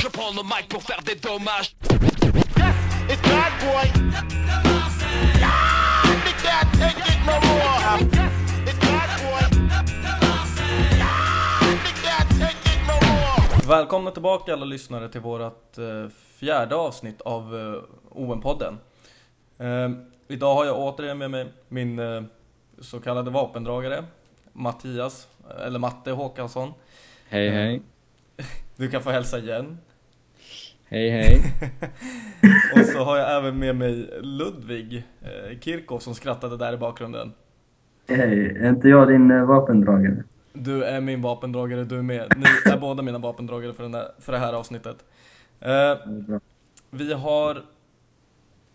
Je prends le mic pour faire des dommages. Yes, it's bad boy. Ah, they can't take it no more. It's bad boy. Ah, they can't take it no more. Välkomna tillbaka alla lyssnare till vårt eh, fjärde avsnitt av eh, OM-podden. Eh, idag har jag återigen med mig min eh, så kallade vapendragare Mattias, eh, eller Matte Håkansson. Hej hej. Du kan få hälsa igen. Hej hej. Och så har jag även med mig Ludvig eh, Kirchhoff som skrattade där i bakgrunden. Hej, är inte jag din eh, vapendragare? Du är min vapendragare, du är med. Ni är båda mina vapendragare för, den där, för det här avsnittet. Eh, vi har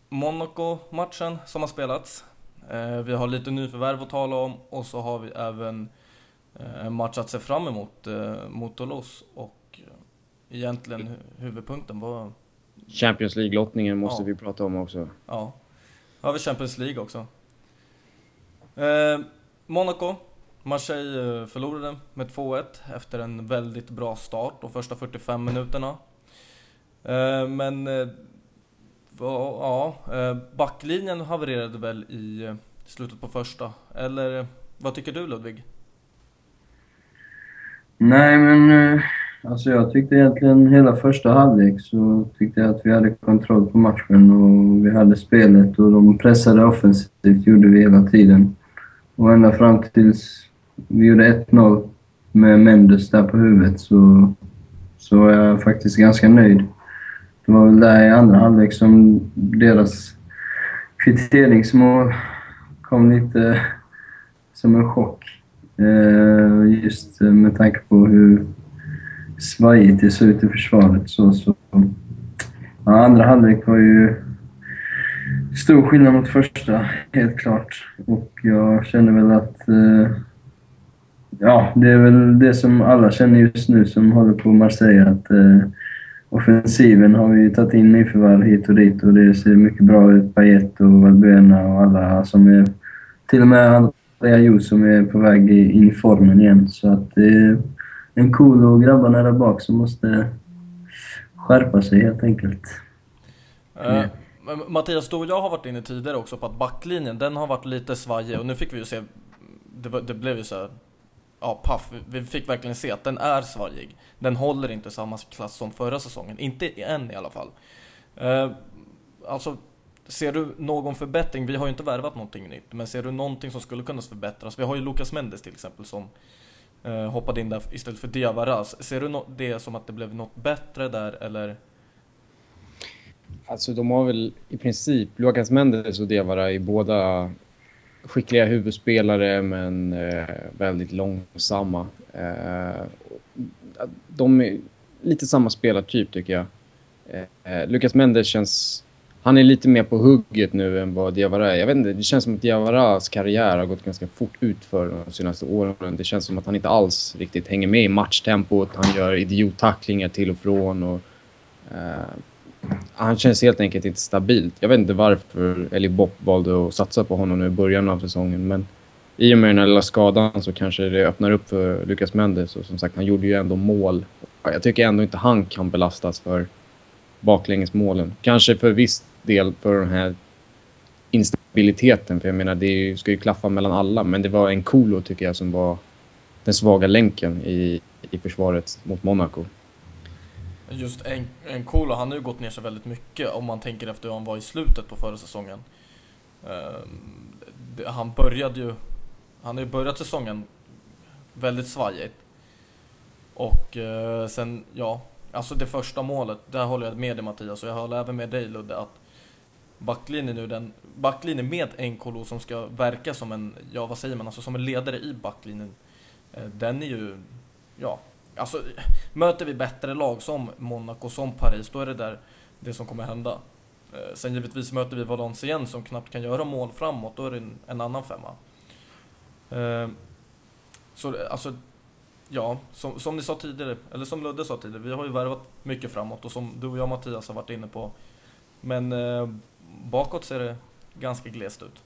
Monaco-matchen som har spelats. Eh, vi har lite nyförvärv att tala om och så har vi även eh, en match att se fram emot eh, mot Toulouse. Och eh, egentligen hu- huvudpunkten var, Champions League-lottningen måste Ja. vi prata om också. ja, vi Champions League också. Eh, Monaco, Marseille eh, förlorade med 2-1 efter en väldigt bra start de första 45 minuterna. Eh, men eh, ja, eh, backlinjen havererade väl i eh, slutet på första. Eller eh, vad tycker du Ludvig? Nej, men eh, alltså jag tyckte egentligen hela första halvlek så tyckte jag att vi hade kontroll på matchen och vi hade spelet och de pressade offensivt, gjorde vi hela tiden. Och ända fram tills vi gjorde 1-0 med Mendes där på huvudet så, så var jag faktiskt ganska nöjd. Det var väl där i andra halvlek som deras kvitteringsmål kom lite som en chock. Eh, just med tanke på hur svajigt det såg ut i försvaret. Så, så, ja, andra halvlek var ju stor skillnad mot första, helt klart. Och jag känner väl att... Eh, ja, det är väl det som alla känner just nu som håller på Marseille. Att, eh, offensiven har vi tagit in nyförvärv hit och dit och det ser mycket bra ut. Payet och Valbuena och alla som är... Till och med Jo som är på väg i- in i formen igen. Så att det är en cool och grabbarna där bak som måste skärpa sig helt enkelt. Men Mattias, du och jag har varit inne tidigare också på att backlinjen, den har varit lite svajig och nu fick vi ju se, det, var, det blev ju så här, ja paff, vi fick verkligen se att den är svajig. Den håller inte samma klass som förra säsongen, inte än i alla fall. Eh, alltså, ser du någon förbättring? Vi har ju inte värvat någonting nytt, men ser du någonting som skulle kunna förbättras? Vi har ju Lucas Mendes till exempel som eh, hoppade in där istället för Diabaraz. Ser du no- det som att det blev något bättre där eller? Alltså de har väl i princip, Lucas Mendes och Diawara är båda skickliga huvudspelare men eh, väldigt långsamma. Eh, de är lite samma spelartyp tycker jag. Eh, eh, Lucas Mendes känns... Han är lite mer på hugget nu än vad Diawara är. Jag vet inte, det känns som att Diawaras karriär har gått ganska fort ut för de senaste åren. Det känns som att han inte alls riktigt hänger med i matchtempot. Han gör idiottacklingar till och från och... Eh, han känns helt enkelt inte stabilt. Jag vet inte varför Eli Bopp valde att satsa på honom nu i början av säsongen. Men i och med den här lilla skadan så kanske det öppnar upp för Lucas Mendes. Och som sagt, han gjorde ju ändå mål. Jag tycker ändå inte han kan belastas för baklängesmålen. Kanske för visst del på den här instabiliteten. För jag menar, det ju- ska ju klaffa mellan alla. Men det var en Kolo tycker jag som var den svaga länken i, i försvaret mot Monaco. Just en, en Kolo, han har ju gått ner sig väldigt mycket om man tänker efter hur han var i slutet på förra säsongen. Uh, han började ju, han har ju börjat säsongen väldigt svajigt. Och uh, sen, ja, alltså det första målet, där håller jag med dig Mattias och jag håller även med dig Ludde att backlinjen nu, den backlinjen med en Kolo som ska verka som en, ja vad säger man, alltså som en ledare i backlinjen. Eh, den är ju, ja, alltså möter vi bättre lag som Monaco, som Paris, då är det där det som kommer hända. Eh, sen givetvis möter vi Valenciennes som knappt kan göra mål framåt, då är det en, en annan femma. Eh, så alltså, ja, som, som ni sa tidigare, eller som Ludde sa tidigare, vi har ju värvat mycket framåt och som du och jag Mattias har varit inne på. Men eh, bakåt ser det ganska glest ut.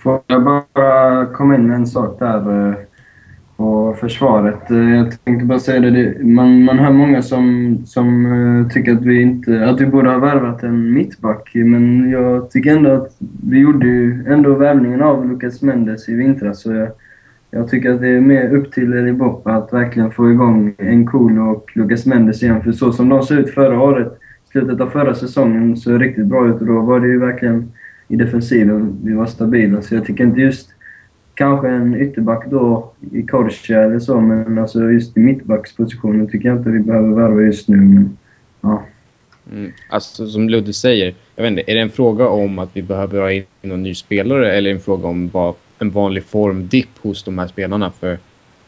Får jag bara komma in med en sak där? Eh, på försvaret. Eh, jag tänkte bara säga det, man, man hör många som, som eh, tycker att vi, inte, att vi borde ha värvat en mittback, men jag tycker ändå att vi gjorde ju ändå värvningen av Lucas Mendes i vintras, så jag, jag tycker att det är mer upp till Eli Boppa att verkligen få igång Nkolo och Lucas Mendes igen, för så som de såg ut förra året, slutet av förra säsongen, så riktigt bra ut och då var det ju verkligen i defensiven vi var stabila, så jag tycker inte just kanske en ytterback då i Korsia eller så, men alltså just i mittbackspositionen tycker jag inte vi behöver värva just nu. Men, ja. Mm. Alltså som Ludde säger, jag vet inte, är det en fråga om att vi behöver ha in någon ny spelare eller en fråga om vad en vanlig formdipp hos de här spelarna? För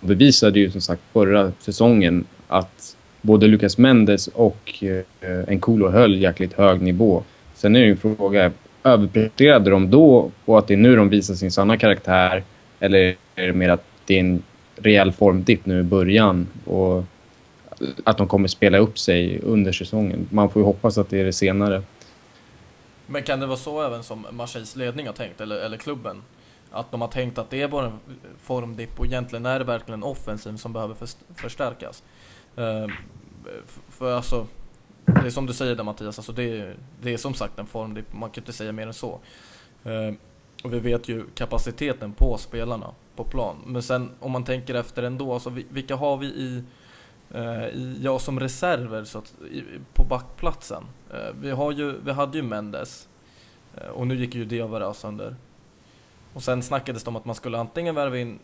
de bevisade ju som sagt förra säsongen att både Lucas Mendes och eh, Nkolo höll jäkligt hög nivå. Sen är ju en fråga, överpresterade de då och att det är nu de visar sin sanna karaktär? Eller är det mer att det är en rejäl formdipp nu i början och att de kommer spela upp sig under säsongen? Man får ju hoppas att det är det senare. Men kan det vara så även som Marseilles ledning har tänkt, eller, eller klubben? Att de har tänkt att det är bara en formdipp och egentligen är det verkligen offensiv som behöver förstärkas. Eh, för alltså, det är som du säger där Mattias, alltså det, är, det är som sagt en formdipp, man kan inte säga mer än så. Eh, och vi vet ju kapaciteten på spelarna på plan. Men sen om man tänker efter ändå, alltså vilka har vi i, eh, i ja, som reserver så att, i, på backplatsen? Vi, har ju, vi hade ju Mendes och nu gick ju Diawara sönder. Och sen snackades det om att man skulle antingen värva in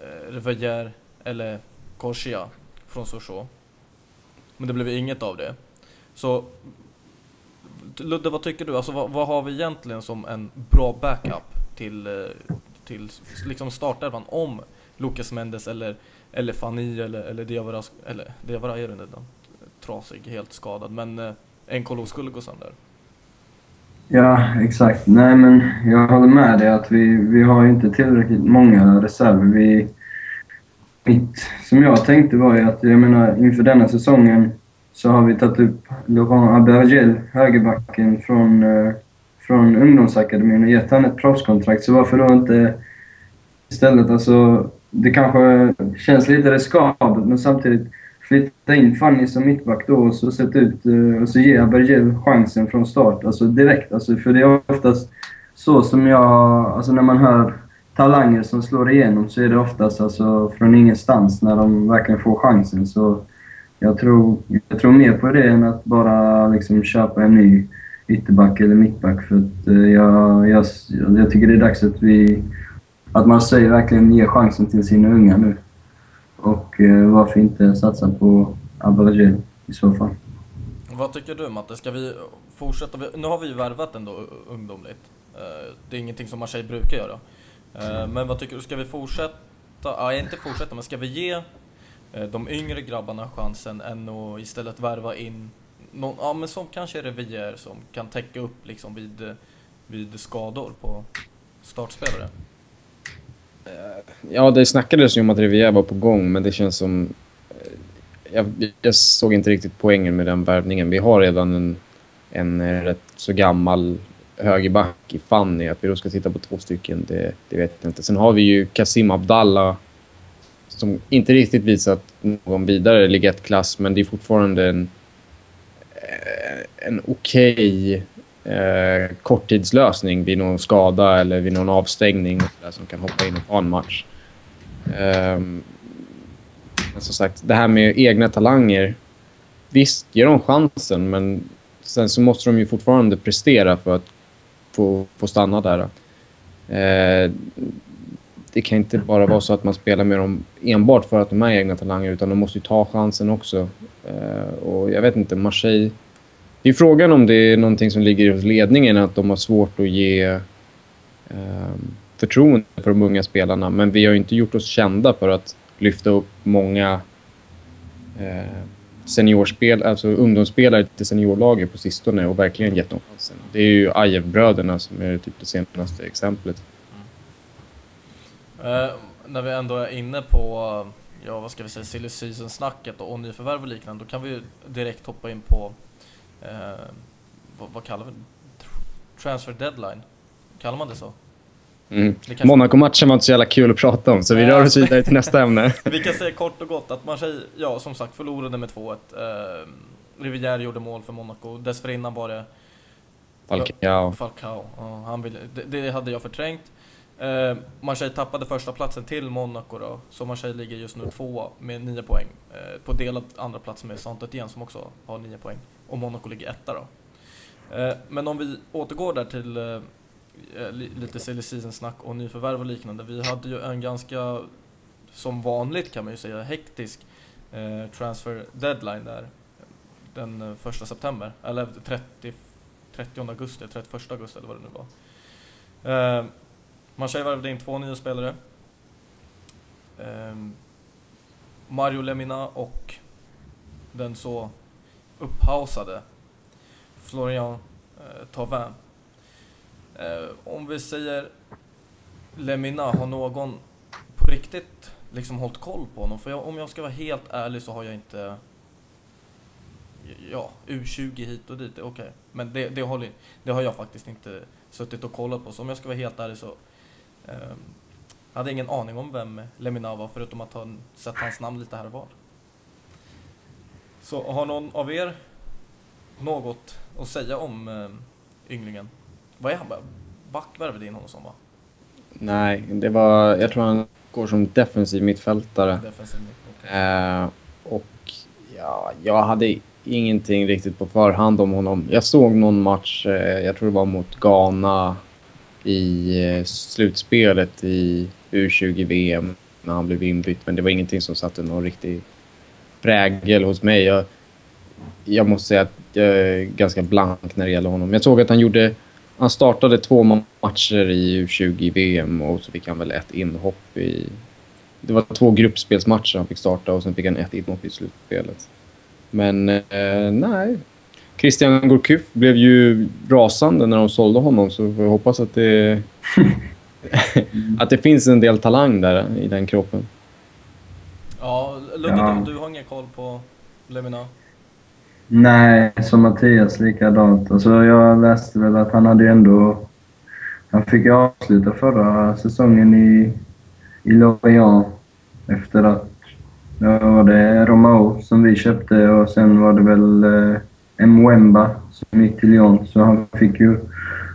eh, Reveillère eller Corsia från Sochaux. Men det blev ju inget av det. Så Ludde, vad tycker du? Alltså vad, vad har vi egentligen som en bra backup till, eh, till liksom startelvan om Lucas Mendes eller, eller Fanny eller, eller Diawara, eller Diawara är den redan trasig, helt skadad, men eh, NKLO skulle gå sönder. ja, exakt. Nej, men jag håller med dig att vi, vi har ju inte tillräckligt många reserver. Vi, mitt, som jag tänkte var ju att, jag menar, inför denna säsongen så har vi tagit upp Laurent Abergel, högerbacken från, eh, från ungdomsakademin och gett han ett proffskontrakt. Så varför då inte istället, alltså det kanske känns lite riskabelt men samtidigt flytta in Fanny som mittback då och så sätta ut eh, och så ge Abergel chansen från start, alltså direkt. Alltså, för det är oftast så som jag, alltså när man hör talanger som slår igenom så är det oftast alltså från ingenstans när de verkligen får chansen. Så jag tror, jag tror mer på det än att bara liksom köpa en ny ytterback eller mittback. För att eh, jag, jag, jag tycker det är dags att vi att Marseille verkligen ger chansen till sina unga nu. Och eh, varför inte satsa på Abergel i så fall. Vad tycker du Matte? Ska vi fortsätta? Nu har vi ju värvat ändå ungdomligt. Eh, det är ingenting som Marseille brukar göra. Eh, men vad tycker du? Ska vi fortsätta? Ah, ja, inte fortsätta, men ska vi ge eh, de yngre grabbarna chansen än att istället värva in någon, ja men som kanske är Revier som kan täcka upp liksom vid, eh, vid skador på startspelare? Ja, det snackades ju om att Rivière var på gång, men det känns som... Jag, jag såg inte riktigt poängen med den värvningen. Vi har redan en, en rätt så gammal högerback i Fanny. Att vi då ska titta på två stycken, det, det vet jag inte. Sen har vi ju Kasim Abdallah som inte riktigt visat någon vidare Ligett-klass, men det är fortfarande en, eh, en okej eh, korttidslösning vid någon skada eller vid någon avstängning där, som kan hoppa in och ta en match. Ehm, men som sagt, det här med egna talanger. Visst, ge dem chansen, men sen så måste de ju fortfarande prestera för att få, få stanna där. Eh, det kan inte bara vara så att man spelar med dem enbart för att de är egna talanger, utan de måste ju ta chansen också. Eh, och jag vet inte, Marseille... Det är frågan om det är någonting som ligger hos ledningen, att de har svårt att ge eh, förtroende för de unga spelarna. Men vi har ju inte gjort oss kända för att lyfta upp många eh, seniorspel, alltså ungdomsspelare till seniorlaget på sistone och verkligen gett dem chansen. Det är ju Ajev-bröderna som är typ det senaste exemplet. Mm. Eh, när vi ändå är inne på, ja vad ska vi säga, silly season-snacket och, nyförvärv och liknande, då kan vi ju direkt hoppa in på, eh, vad, vad kallar vi det? Transfer deadline? Kallar man det så? Mm. Monaco-matchen var inte så jävla kul att prata om, så vi rör oss vidare till nästa ämne. Vi kan säga kort och gott att Marseille, ja som sagt förlorade med 2-1. Eh, Rivière gjorde mål för Monaco. Dessförinnan var det Falcao. Falcao. Ja, han ville, det, det hade jag förträngt. Eh, Marseille tappade första platsen till Monaco då, så Marseille ligger just nu två med nio poäng. Eh, på delad andra plats med Saint-Étienne som också har nio poäng. Och Monaco ligger etta då. Eh, men om vi återgår där till eh, Eh, lite silly season-snack och nyförvärv och liknande. Vi hade ju en ganska, som vanligt kan man ju säga, hektisk eh, transfer deadline där. Den eh, 1 september, eller 30 30 augusti, 31 augusti eller vad det nu var. Eh, Marseille värvade in två nya spelare. Eh, Mario Lemina och den så upphausade Florian eh, Thauvin. Eh, om vi säger Lemina, har någon på riktigt liksom hållit koll på honom? För jag, om jag ska vara helt ärlig så har jag inte Ja, U20 hit och dit, okej. Men det, det, håller, det har jag faktiskt inte suttit och kollat på. Så om jag ska vara helt ärlig så eh, hade jag ingen aning om vem Lemina var förutom att ha sett hans namn lite här och var. Så har någon av er något att säga om eh, ynglingen? Vad är han? Back värvade in honom som va? Nej, det var... Jag tror han går som defensiv mittfältare. Defensiv mitt, okej. Eh, och ja, jag hade ingenting riktigt på förhand om honom. Jag såg någon match, eh, jag tror det var mot Ghana i eh, slutspelet i U20-VM när han blev inbytt. Men det var ingenting som satte någon riktig prägel hos mig. Jag, jag måste säga att jag är ganska blank när det gäller honom. Jag såg att han gjorde... Han startade två ma- matcher i U20-VM och så fick han väl ett inhopp i... Det var två gruppspelsmatcher han fick starta och sen fick han ett inhopp i slutspelet. Men eh, nej. Christian Gourcuff blev ju rasande när de sålde honom så vi hoppas att det... att det finns en del talang där i den kroppen. Ja, Ludde, Ja. du, du har ingen koll på Lemina? Nej, som Mattias likadant. Alltså, jag läste väl att han hade ju ändå... Han fick ju avsluta förra säsongen i, i Lorient efter att... Ja, var det Romao som vi köpte och sen var det väl eh, Mwemba som gick till Lyon. Så han fick ju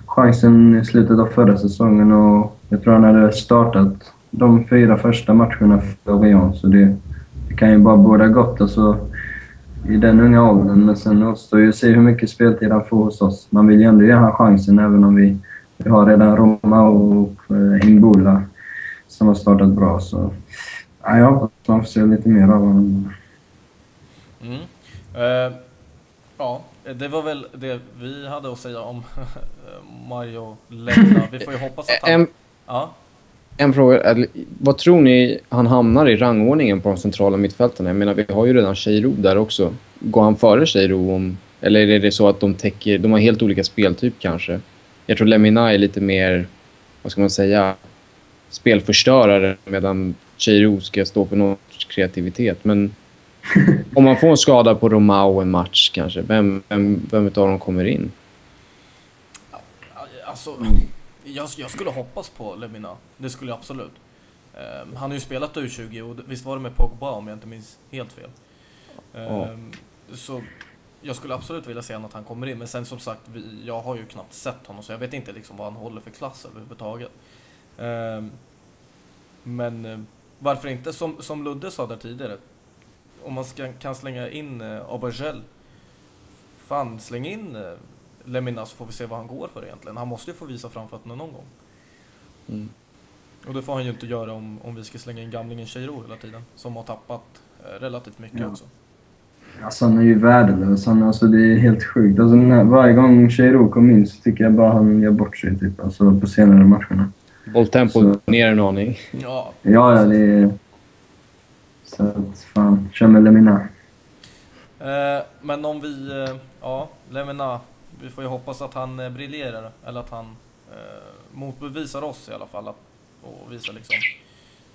chansen i slutet av förra säsongen och jag tror han hade startat de fyra första matcherna för Lorient. Så det, det kan ju bara båda gott. Alltså, i den unga åldern. Men sen återstår ju att se hur mycket speltid han får hos oss. Man vill ju ändå ge han chansen även om vi, vi har redan Roma och eh, Imbula som har startat bra. Så ja, jag hoppas man får se lite mer av honom. Mm. Eh, ja, det var väl det vi hade att säga om Mario Lemina. Vi får ju hoppas att han... Ja, en fråga. Vad tror ni han hamnar i rangordningen på de centrala mittfältarna? Jag menar, vi har ju redan Cheiro där också. Går han före Cheiro? Om, eller är det så att de täcker... De har helt olika speltyp kanske. Jag tror Lemina är lite mer, vad ska man säga, spelförstörare medan Cheiro ska stå för någon kreativitet. Men om man får en skada på Romao en match kanske, vem, vem, vem av dem kommer in? alltså... Jag, jag skulle hoppas på Lemina. Det skulle jag absolut. Eh, han har ju spelat U20 och visst var det med Pogba om jag inte minns helt fel. Eh, Ja. Så jag skulle absolut vilja se att han kommer in. Men sen som sagt, vi, jag har ju knappt sett honom så jag vet inte liksom vad han håller för klass överhuvudtaget. Eh, Men varför inte, som, som Ludde sa där tidigare, om man ska, kan slänga in eh, Aubergel, fan släng in eh, Lemina så får vi se vad han går för egentligen. Han måste ju få visa framfötterna någon gång. Mm. Och det får han ju inte göra om, om vi ska slänga in gamlingen Cheiro hela tiden, som har tappat eh, relativt mycket Ja. också. Alltså han är ju värdelös. Han, alltså, det är helt sjukt. Alltså, när, varje gång Cheiro kom in så tycker jag bara han gör bort sig typ, alltså, på senare matcherna. Bolltempo Så- ner en aning. Ja, Ja, ja, det är... Så att fan, kör med Lemina. eh, men om vi, eh, ja, Lemina, vi får ju hoppas att han eh, briljerar, eller att han eh, motbevisar oss i alla fall, att, och visar liksom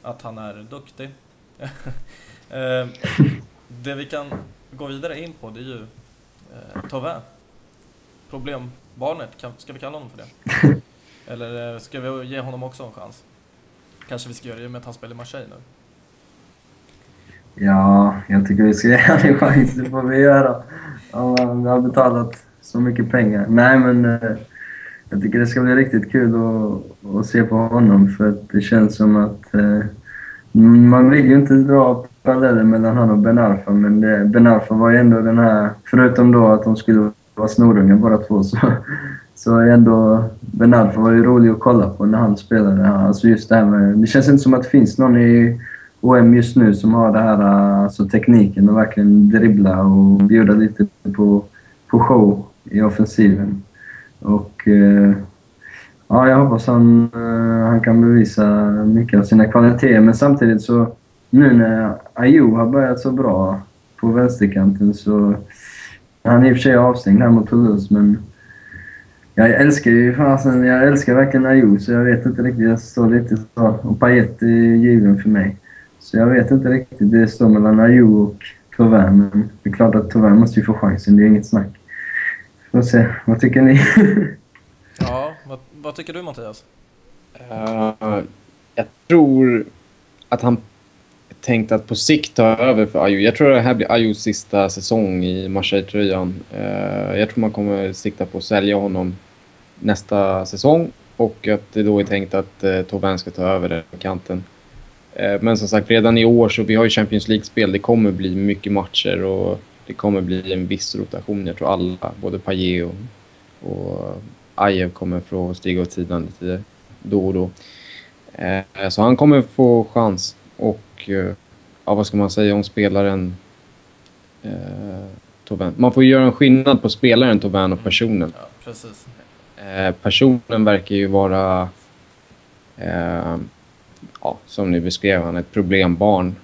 att han är duktig. eh, det vi kan gå vidare in på, det är ju eh, Thauvin. Problembarnet, kan, ska vi kalla honom för det? Eller eh, ska vi ge honom också en chans? Kanske vi ska göra det med att han spelar i Marseille nu. Ja, jag tycker vi ska ge honom en chans. Det får vi göra. Om han har betalat så mycket pengar. Nej, men eh, jag tycker det ska bli riktigt kul att, att se på honom för att det känns som att eh, man vill ju inte dra paralleller mellan honom och Ben Arfa, men det, Ben Arfa var ju ändå den här, förutom då att de skulle vara snorungar båda två, så, så är ändå Ben Arfa var ju rolig att kolla på när han spelade. Alltså just det här med, det känns inte som att det finns någon i OM just nu som har det här, eh, alltså tekniken och verkligen dribbla och bjuda lite på, på show i offensiven. Och eh, ja, jag hoppas han, eh, han kan bevisa mycket av sina kvaliteter. Men samtidigt så, nu när Ayo har börjat så bra på vänsterkanten så... Han är i och för sig avstängd här mot Toulouse, men jag älskar ju fasen, jag älskar verkligen Ayo, så jag vet inte riktigt, jag står lite så. Och Payet är given för mig. Så jag vet inte riktigt, det står mellan Ayo och Tauvin, men det är klart att Tauvin måste ju få chansen, det är inget snack. Får se, vad tycker ni? Ja, vad, vad tycker du Mattias? Eh, jag tror att han tänkt att på sikt ta över för Ayew. Jag tror det här blir Ayews sista säsong i Marseille-tröjan. Eh, jag tror man kommer sikta på att sälja honom nästa säsong och att det då är tänkt att uh, Tauvin ska ta över den kanten. Eh, men som sagt, redan i år så vi har ju Champions League-spel. Det kommer bli mycket matcher och det kommer bli en viss rotation. Jag tror alla, både Payet och, och Ajev kommer få stiga åt sidan lite då och då. Eh, så han kommer få chans. Och eh, ja, vad ska man säga om spelaren eh, Tauvin? Man får ju göra en skillnad på spelaren Tauvin och personen. Ja. Eh, personen verkar ju vara, eh, ja, som ni beskrev, han ett problembarn.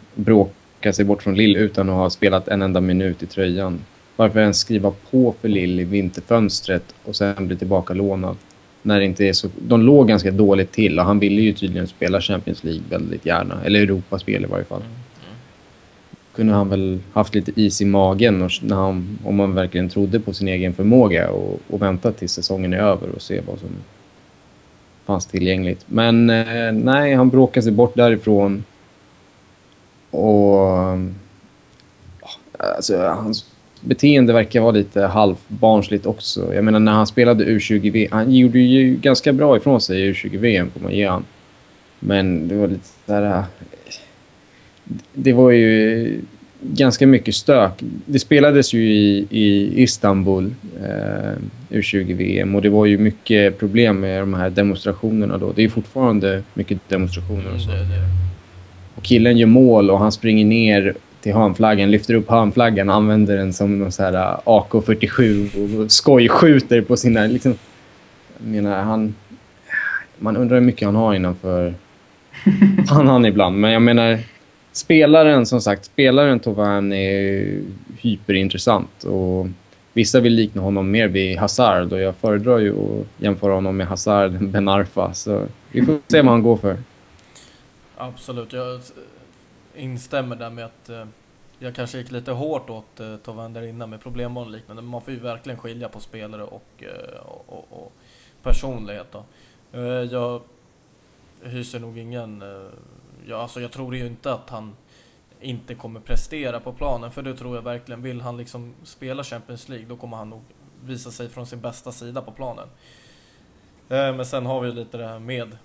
Bråkar sig bort från Lill utan att ha spelat en enda minut i tröjan. Varför ens skriva på för Lill i vinterfönstret och sen bli tillbaka lånad? När det inte är så, de låg ganska dåligt till och han ville ju tydligen spela Champions League väldigt gärna. Eller Europaspel i varje fall. Kunde han väl haft lite is i magen och när han, om man verkligen trodde på sin egen förmåga och, och väntat tills säsongen är över och se vad som fanns tillgängligt. Men eh, nej, han bråkade sig bort därifrån. Och... Alltså, hans beteende verkar vara lite halvbarnsligt också. Jag menar när han spelade U20-VM, han gjorde ju ganska bra ifrån sig i U20-VM får man ge han. Men det var lite där... Det var ju ganska mycket stök. Det spelades ju i, i Istanbul, eh, U20-VM, och det var ju mycket problem med de här demonstrationerna då. Det är fortfarande mycket demonstrationer och så. Mm, det, det. Och killen gör mål och han springer ner till hörnflaggan, lyfter upp hörnflaggan använder den som någon så här äh, AK47 och skojskjuter på sina... Liksom, jag menar, han... Man undrar hur mycket han har innanför han han ibland. Men jag menar, spelaren som sagt, spelaren Tovan är hyperintressant. Och vissa vill likna honom mer vid Hazard och jag föredrar ju att jämföra honom med Hazard än Ben Arfa. Så vi får se vad han går för. Absolut, jag instämmer där med att eh, jag kanske gick lite hårt åt eh, Tovan innan med problembarn och liknande. Men man får ju verkligen skilja på spelare och, eh, och, och, och personlighet då. Eh, jag hyser nog ingen... jag, alltså jag tror ju inte att han inte kommer prestera på planen. För det tror jag verkligen. Vill han liksom spela Champions League då kommer han nog visa sig från sin bästa sida på planen. Men sen har vi lite det här med...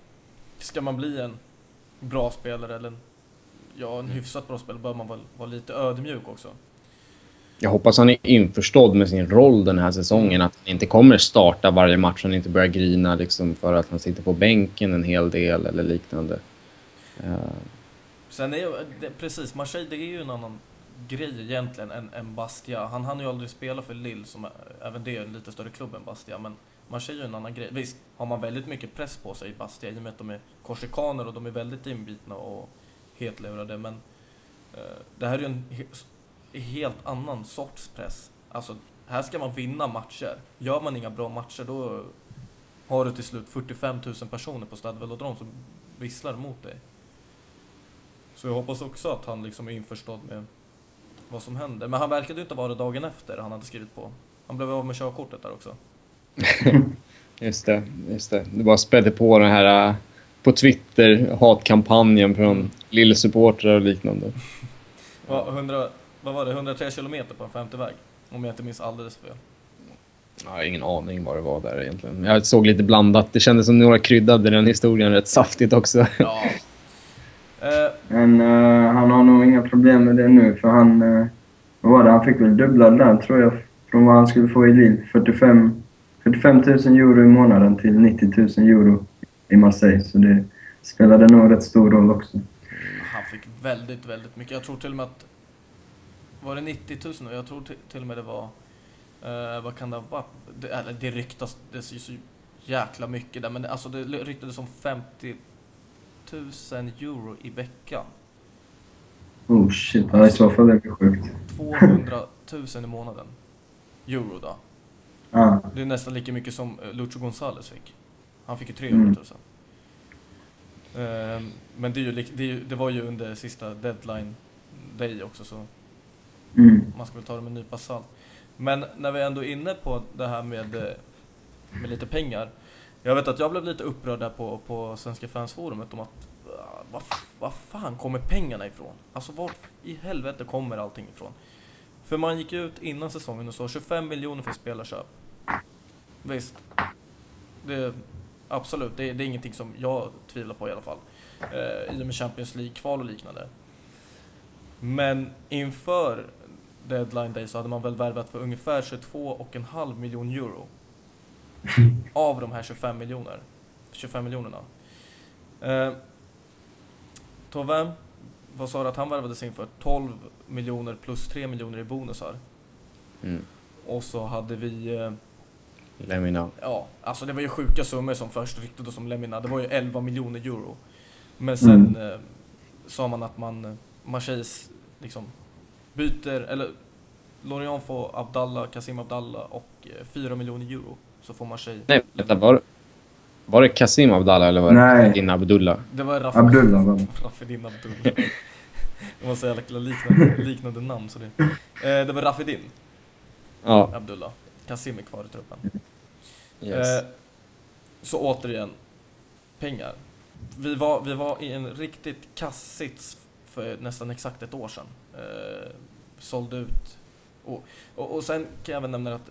Ska man bli en bra spelare eller ja, en hyfsat bra spelare bör man väl vara lite ödmjuk också. Jag hoppas han är införstådd med sin roll den här säsongen. Att han inte kommer starta varje match. Han inte börjar grina liksom för att han sitter på bänken en hel del eller liknande. Sen är ju, precis, Marseille det är ju en annan grej egentligen än, än Bastia. Han hann ju aldrig spela för Lille som även det är en lite större klubb än Bastia. Men Marseille är ju en annan grej. Visst har man väldigt mycket press på sig i Bastia i och med att de är korsikaner och de är väldigt inbitna och hetlurade. Men eh, det här är ju en he helt annan sorts press. Alltså, här ska man vinna matcher. Gör man inga bra matcher då har du till slut 45 000 personer på Stade Velodrome som visslar mot dig. Så jag hoppas också att han liksom är införstådd med vad som händer. Men han verkade ju inte vara det dagen efter han hade skrivit på. Han blev av med körkortet där också. Just det, just det. Du bara spädde på den här äh, på Twitter, hatkampanjen från lillsupportrar och liknande. Vad, 100, vad var det? 103 kilometer på en 50 väg? Om jag inte minns alldeles fel. Jag har ingen aning vad det var där egentligen. Jag såg lite blandat. Det kändes som några kryddade den historien rätt saftigt också. Ja. Eh, Men eh, han har nog inga problem med det nu för han... Uh, vad var det? Han fick väl dubbla lön tror jag från vad han skulle få i Lille. 45, 45 000 euro i månaden till 90 000 euro i Marseille. Så det spelade nog rätt stor roll också. han fick väldigt, väldigt mycket. Jag tror till och med att... Var det 90 000? nu? Jag tror till, till och med det var... Eh, vad kan det ha? Det, eller det ryktas det är så jäkla mycket där, men alltså det ryktades om 50 000 euro i veckan. Oh shit, ja, i så fall är det sjukt. 200 000 i månaden. Euro då. Ja, Det är nästan lika mycket som eh, Lucho Gonzales fick. Han fick ju 300 000. Ehm, men det, ju, det, det var ju under sista deadline day också så mm. man ska väl ta det med en nypa salt. Men när vi ändå är inne på det här med, eh, med lite pengar. Jag vet att jag blev lite upprörd där på, på Svenska fansforumet om att ah, vad vad fan kommer pengarna ifrån? Alltså var i helvete kommer allting ifrån? För man gick ut innan säsongen och sa 25 miljoner för spelarköp. Visst, det, absolut, det, det är ingenting som jag tvivlar på i alla fall. Eh, I och med Champions League-kval och liknande. Men inför deadline day så hade man väl värvat för ungefär 22,5 miljon euro. Av de här 25 miljoner. 25 miljonerna. Eh, Tove, vad sa du att han värvades in för? 12 miljoner plus 3 miljoner i bonusar. Mm. Och så hade vi, eh, Lemina. ja, alltså det var ju sjuka summor som först ryktades som Lemina. Det var ju 11 miljoner euro. Men sen eh, sa man att man, eh, Marseilles liksom byter, eller Lorient får Abdallah, Kasim Abdallah och eh, 4 miljoner euro. Så får Marseille. Nej, vänta, var, var det Kasim Abdallah eller var det Nej. din Abdullah? Det var Raf Abdullah. Rafedin Abdullah. Det var så jävla liknande, liknande namn så det. Eh, det var Rafedin Ja, Abdullah. Kasim är kvar i truppen. yes. Eh, så återigen, pengar. Vi var, vi var i en riktigt kass sits för nästan exakt ett år sedan. Eh, sålde ut. Och, och, och sen kan jag även nämna att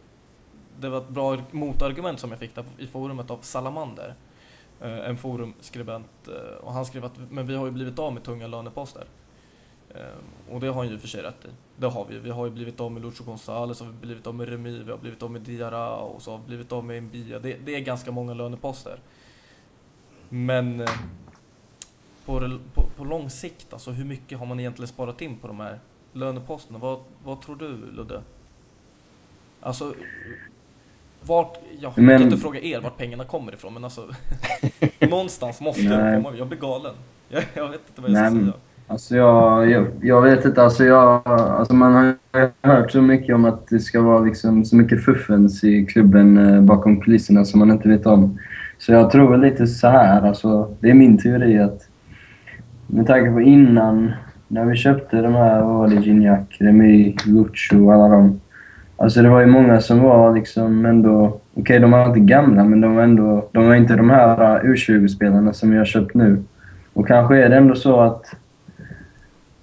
det var ett bra motargument som jag fick där i forumet av Salamander. Eh, en forumskribent. Eh, och han skrev att men vi har ju blivit av med tunga löneposter. Eh, och det har han ju för sig rätt i. Det har vi. Vi har ju blivit av med Lucho Gonzales, har vi blivit av med Remy, vi har blivit av med Diarra och så har vi blivit av med Mbia. Det, det är ganska många löneposter. Men på, på, på lång sikt, alltså hur mycket har man egentligen sparat in på de här löneposterna? Vad, vad tror du Ludde? Alltså, vart, jag Men- kan inte fråga er vart pengarna kommer ifrån, men alltså någonstans måste Nej. komma. Jag blir galen. Jag, jag vet inte vad jag ska Nej, men- säga. Alltså jag, jag, jag vet inte. Alltså jag, alltså man har hört så mycket om att det ska vara liksom så mycket fuffens i klubben eh, bakom kulisserna som man inte vet om. Så jag tror lite så här. Alltså, det är min teori att med tanke på innan, när vi köpte de här, vad var det, Gignac, Remy, Lucho och alla dem. Alltså det var ju många som var liksom ändå, okej de var inte gamla men de var ändå, de var inte de här U20-spelarna som vi har köpt nu. Och kanske är det ändå så att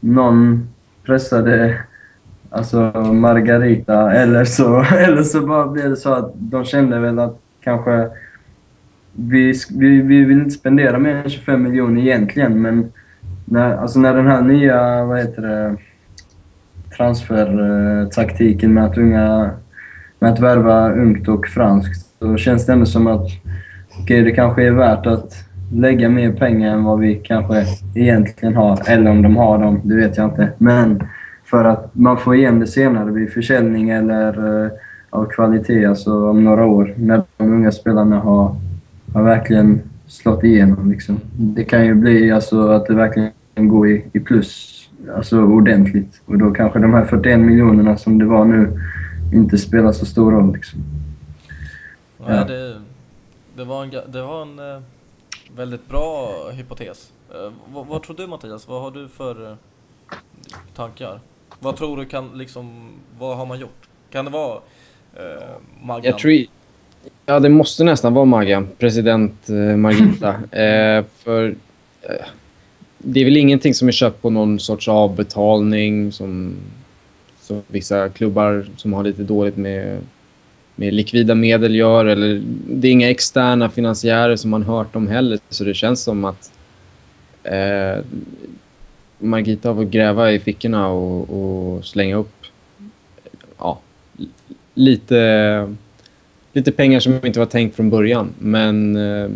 någon pressade alltså Margarita eller så, eller så bara blev det så att de kände väl att kanske vi, vi, vi vill inte spendera mer än 25 miljoner egentligen men när, alltså när den här nya, vad heter det, transfertaktiken med att unga, med att värva ungt och franskt så känns det ändå som att okay, det kanske är värt att lägga mer pengar än vad vi kanske egentligen har. Eller om de har dem, det vet jag inte. Men för att man får igen det senare vid försäljning eller eh, av kvalitet, alltså om några år. När de unga spelarna har, har verkligen slått igenom. Liksom. Det kan ju bli alltså att det verkligen går i, i plus alltså ordentligt. Och då kanske de här 41 miljonerna som det var nu inte spelar så stor roll. Liksom. Nej, Ja. det, det var en, det var en eh, väldigt bra hypotes. Eh, vad, vad tror du Mattias? Vad har du för eh, tankar? Vad tror du kan liksom, vad har man gjort? Kan det vara eh, Maggan? Jag tror, Ja, det måste nästan vara Maggan. President eh, Margita. eh, för eh, det är väl ingenting som är köpt på någon sorts avbetalning som, som vissa klubbar som har lite dåligt med, med likvida medel gör. Eller, det är inga externa finansiärer som man hört om heller. Så det känns som att eh, Margita har fått gräva i fickorna och, och slänga upp ja, lite, lite pengar som inte var tänkt från början. Men eh,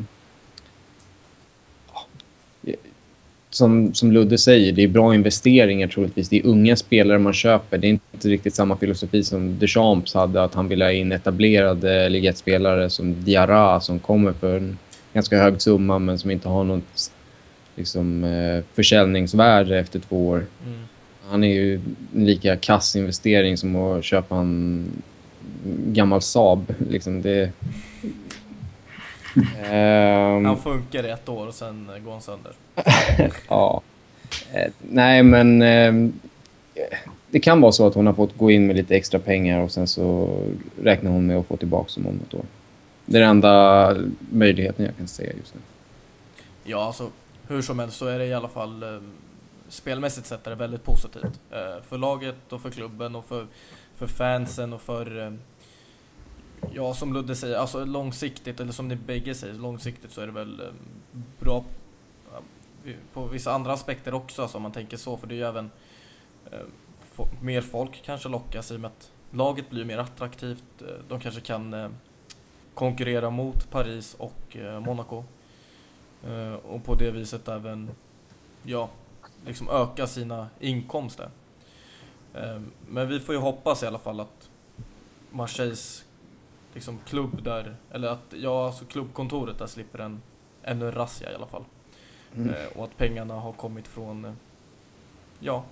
som, som Ludde säger, det är bra investeringar troligtvis. Det är unga spelare man köper. Det är inte riktigt samma filosofi som Deschamps hade, att han ville ha in etablerade ligatspelare som Diarra som kommer för en ganska hög summa men som inte har något liksom, eh, försäljningsvärde efter två år. Mm. Han är ju en lika kass investering som att köpa en gammal Saab. Liksom det... Ehm, Han funkar i ett år och sen går han sönder. ja. Eh, nej, men eh, det kan vara så att hon har fått gå in med lite extra pengar och sen så räknar hon med att få tillbaka dem om något år. Det är den enda möjligheten jag kan säga just nu. Ja, alltså hur som helst så är det i alla fall eh, spelmässigt sett är det väldigt positivt. Eh, för laget och för klubben och för, för fansen och för eh, Ja, som Ludde säger, alltså långsiktigt, eller som ni bägge säger, långsiktigt så är det väl ehm, bra på vissa andra aspekter också, alltså, om man tänker så, för det är ju även eh, mer folk kanske lockas i och med att laget blir mer attraktivt. Eh, de kanske kan eh, konkurrera mot Paris och eh, Monaco. Eh, och på det viset även, ja, liksom öka sina inkomster. Ehm, men vi får ju hoppas i alla fall att Marseilles liksom klubb där, eller att, ja alltså klubbkontoret där slipper en ännu en razzia i alla fall. Mm. Eh, och att pengarna har kommit från, eh, ja,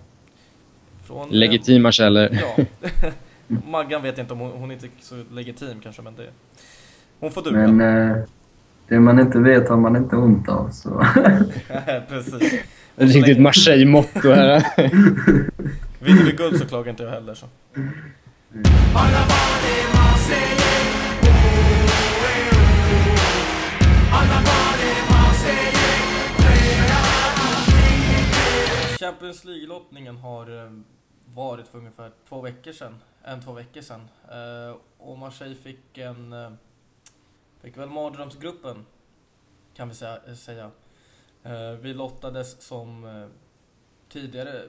från... eh, Legitima källor. Ja. Maggan vet inte om hon, hon är inte så legitim kanske, men det... Hon får duga. Men eh, det man inte vet har man inte ont av. Så. Precis. Ett riktigt Marseille-motto här. Vinner vi guld så klagar inte jag heller så. Champions League-lottningen har eh, varit för ungefär två veckor sedan. En, två veckor sedan. Eh, och Marseille fick en... Eh, fick väl mardrömsgruppen, kan vi säga. Vi lottades som tidigare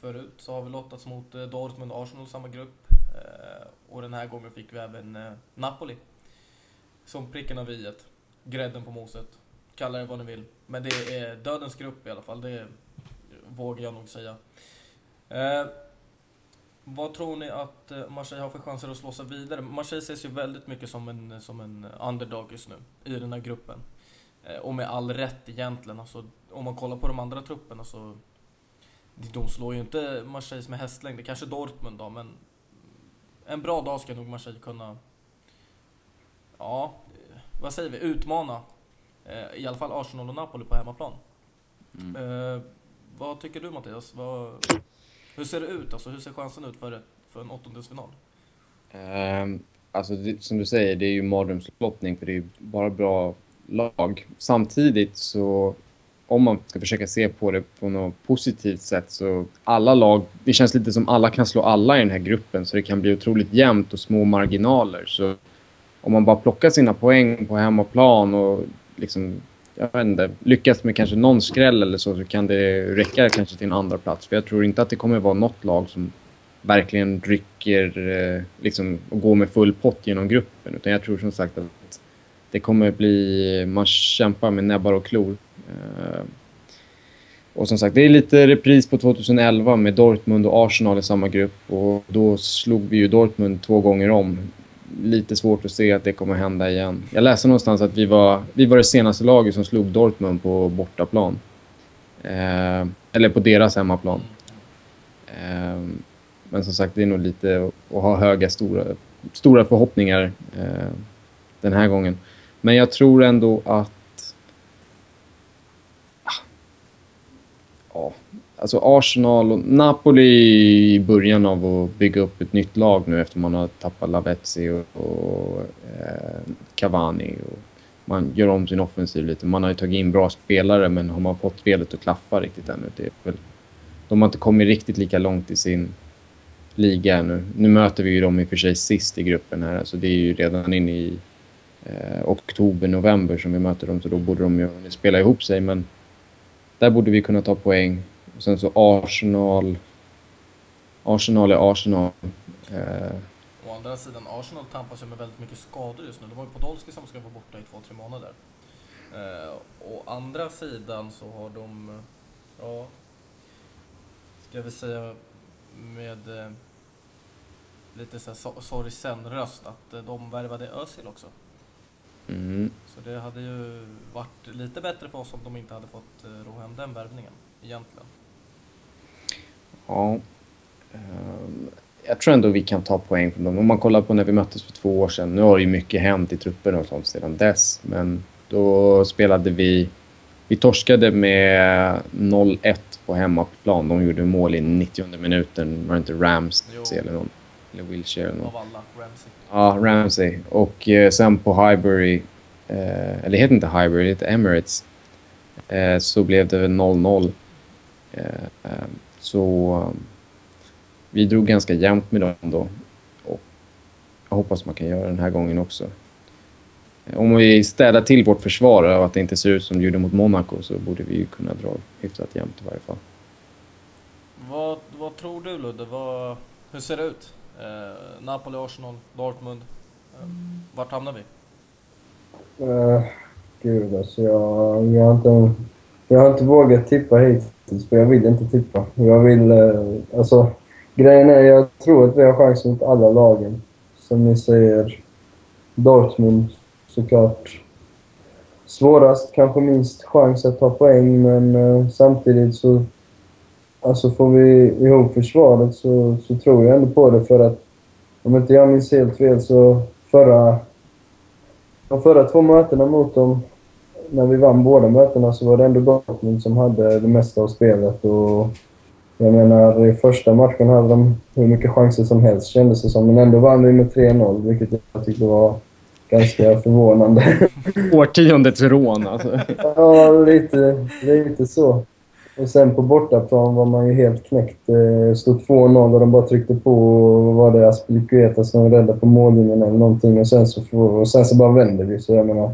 förut så har vi lottats mot Dortmund och Arsenal i samma grupp. Eh, och den här gången fick vi även eh, Napoli. Som pricken av iet. Grädden på moset. Kalla det vad ni vill. Men det är dödens grupp i alla fall. Det vågar jag nog säga. Eh, vad tror ni att eh, Marseille har för chanser att slå sig vidare? Marseille ses ju väldigt mycket som en, som en underdog just nu i den här gruppen. Eh, och med all rätt egentligen. Alltså, om man kollar på de andra trupperna så de slår ju inte Marseille med hästlängd. Det kanske Dortmund då, men en bra dag ska nog Marseille kunna, ja, vad säger vi, utmana eh, i alla fall Arsenal och Napoli på hemmaplan. Eh, vad tycker du Mattias? Vad, hur ser det ut? Alltså, hur ser chansen ut för, för en åttondelsfinal? Ehm, alltså, det, som du säger, det är ju mardrömslottning för det är bara bra lag. Samtidigt så, om man ska försöka se på det på något positivt sätt så alla lag, det känns lite som alla kan slå alla i den här gruppen så det kan bli otroligt jämnt och små marginaler. Så om man bara plockar sina poäng på hemmaplan och liksom, jag vet inte, lyckas med kanske någon skräll eller så, så kan det räcka kanske till en andra plats. För jag tror inte att det kommer vara något lag som verkligen rycker eh, liksom, och går med full pott genom gruppen. Utan jag tror som sagt att det kommer bli, man kämpar med näbbar och klor. Eh, och som sagt, det är lite repris på 2011 med Dortmund och Arsenal i samma grupp. Och då slog vi ju Dortmund två gånger om. Lite svårt att se att det kommer hända igen. Jag läste någonstans att vi var, vi var det senaste laget som slog Dortmund på bortaplan. Eh, eller på deras hemmaplan. Eh, men som sagt, det är nog lite att att ha höga, stora, stora förhoppningar eh, den här gången. Men jag tror ändå att... Ah. Ja, alltså Arsenal och Napoli i början av att bygga upp ett nytt lag nu efter man har tappat Lavezzi och, och eh, Cavani. Och man gör om sin offensiv lite. Man har ju tagit in bra spelare men har man fått spelet att klaffa riktigt ännu? Det är väl, de har inte kommit riktigt lika långt i sin liga ännu. Nu möter vi ju dem i och för sig sist i gruppen här, så det är ju redan inne i eh, oktober, november som vi möter dem, så då borde de ju spela ihop sig, men där borde vi kunna ta poäng. Och sen så Arsenal. Arsenal är Arsenal. Eh, Å andra sidan, Arsenal tampas ju med väldigt mycket skador just nu. De har ju Podolski som ska vara borta i två, tre månader. Eh, å andra sidan så har de, eh, ja, ska vi säga med eh, lite så här so- sorgsen-röst att eh, de värvade Özil också. mm, Så det hade ju varit lite bättre för oss om de inte hade fått eh, ro hem den värvningen, egentligen. Ja. Ehm, jag tror ändå vi kan ta poäng från dem. Om man kollar på när vi möttes för två år sedan. Nu har ju mycket hänt i truppen och sånt sedan dess. Men då spelade vi... Vi torskade med 0-1 på hemmaplan. De gjorde mål i 90 minuten. Var det inte Ramsey eller någon? Eller Wilshire eller någon. Av alla, Ramsey. Ja, Ramsey. Och eh, sen på Highbury, eh, eller det heter inte Highbury, det heter Emirates, eh, så blev det väl 0-0. Så eh, vi drog ganska jämnt med dem då. Och jag hoppas man kan göra den här gången också. Om vi städar till vårt försvar och att det inte ser ut som det gjorde mot Monaco så borde vi ju kunna dra hyfsat jämnt i varje fall. Vad, vad tror du Ludde? Vad, hur ser det ut? Eh, Napoli, Arsenal, Dortmund. Eh, vart hamnar vi? Uh, gud alltså, jag, jag, har inte, jag har inte vågat tippa hittills, för jag vill inte tippa. Jag vill... Eh, alltså, grejen är, jag tror att vi har chans mot alla lagen. Som ni säger, Dortmund såklart svårast, kanske minst chans att ta poäng, men eh, samtidigt så... Alltså får vi ihop försvaret så, så tror jag ändå på det för att om inte jag minns helt fel så förra de förra två mötena mot dem, när vi vann båda mötena, så var det ändå Dortmund som hade det mesta av spelet. Och jag menar, i första matchen hade de hur mycket chanser som helst kändes det som, men ändå vann vi med 3-0, vilket jag tyckte var ganska förvånande. Årtiondets rån alltså. ja, lite, lite så. Och sen på bortaplan var man ju helt knäckt. Det stod 2-0 och de bara tryckte på och var det Aspilicueta som räddade på mållinjen eller någonting och sen så, och sen så bara vände vi. Så jag menar,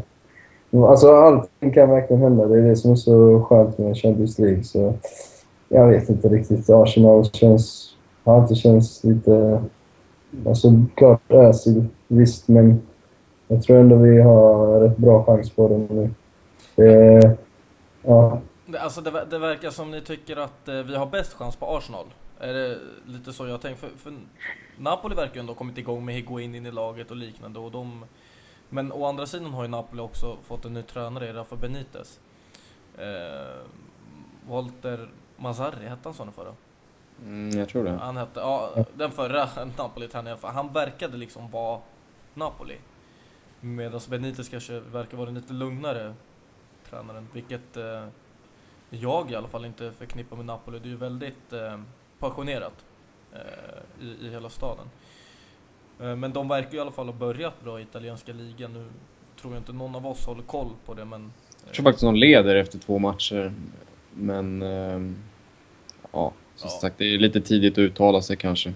Mm, alltså allting kan verkligen hända. Det är det som är så skönt med Champions League. Så jag vet inte riktigt. Arsenal känns, har alltid känts lite... Alltså klart Özil, visst, men jag tror ändå vi har rätt bra chans på det nu. Det, ja, alltså det, det verkar som ni tycker att eh, vi har bäst chans på Arsenal. Är det lite så jag tänker? För, för Napoli verkar ju ändå ha kommit igång med Higuain in i laget och liknande. Och de, men å andra sidan har ju Napoli också fått en ny tränare i Rafa Benitez. Eh, Walter Mazzarri, hette han så nu förra? Mm, jag tror det. Han hette, ja, den förra Napoli-tränaren. Han verkade liksom vara Napoli. Medan Benitez kanske verkar vara en lite lugnare tränaren. Vilket eh, jag i alla fall inte förknippar med Napoli. Det är ju väldigt eh, passionerat eh, i, i hela staden. Eh, men de verkar ju i alla fall ha börjat bra i italienska ligan. Nu tror jag inte någon av oss håller koll på det men... Jag tror faktiskt de leder efter två matcher. Men ehm, ja, som Ja. sagt, det är lite tidigt att uttala sig kanske.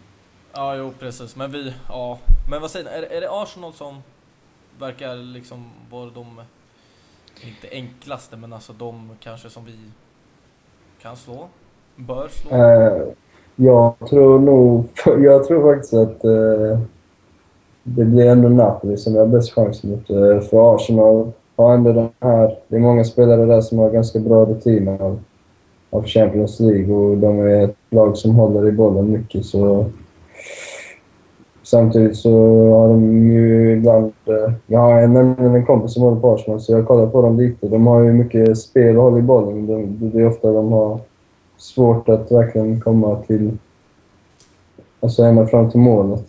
Ja, jo precis. Men vi, ja. Men vad säger ni? Är, är det Arsenal som verkar liksom vara de, inte enklaste, men alltså de kanske som vi kan slå? Bör slå? Eh, jag tror nog... Jag tror faktiskt att eh, det blir ändå Napoli som jag har bäst chans mot. Eh, för Arsenal har ändå den här... Det är många spelare där som har ganska bra rutin av, av Champions League och de är ett lag som håller i bollen mycket. Så Samtidigt så har de ju ibland... Eh, jag har nämligen en kompis som håller på Arsenal, så jag kollar på dem lite. De har ju mycket spel och håll i bollen. De, det är ofta de har svårt att verkligen komma till... Alltså ända fram till målet.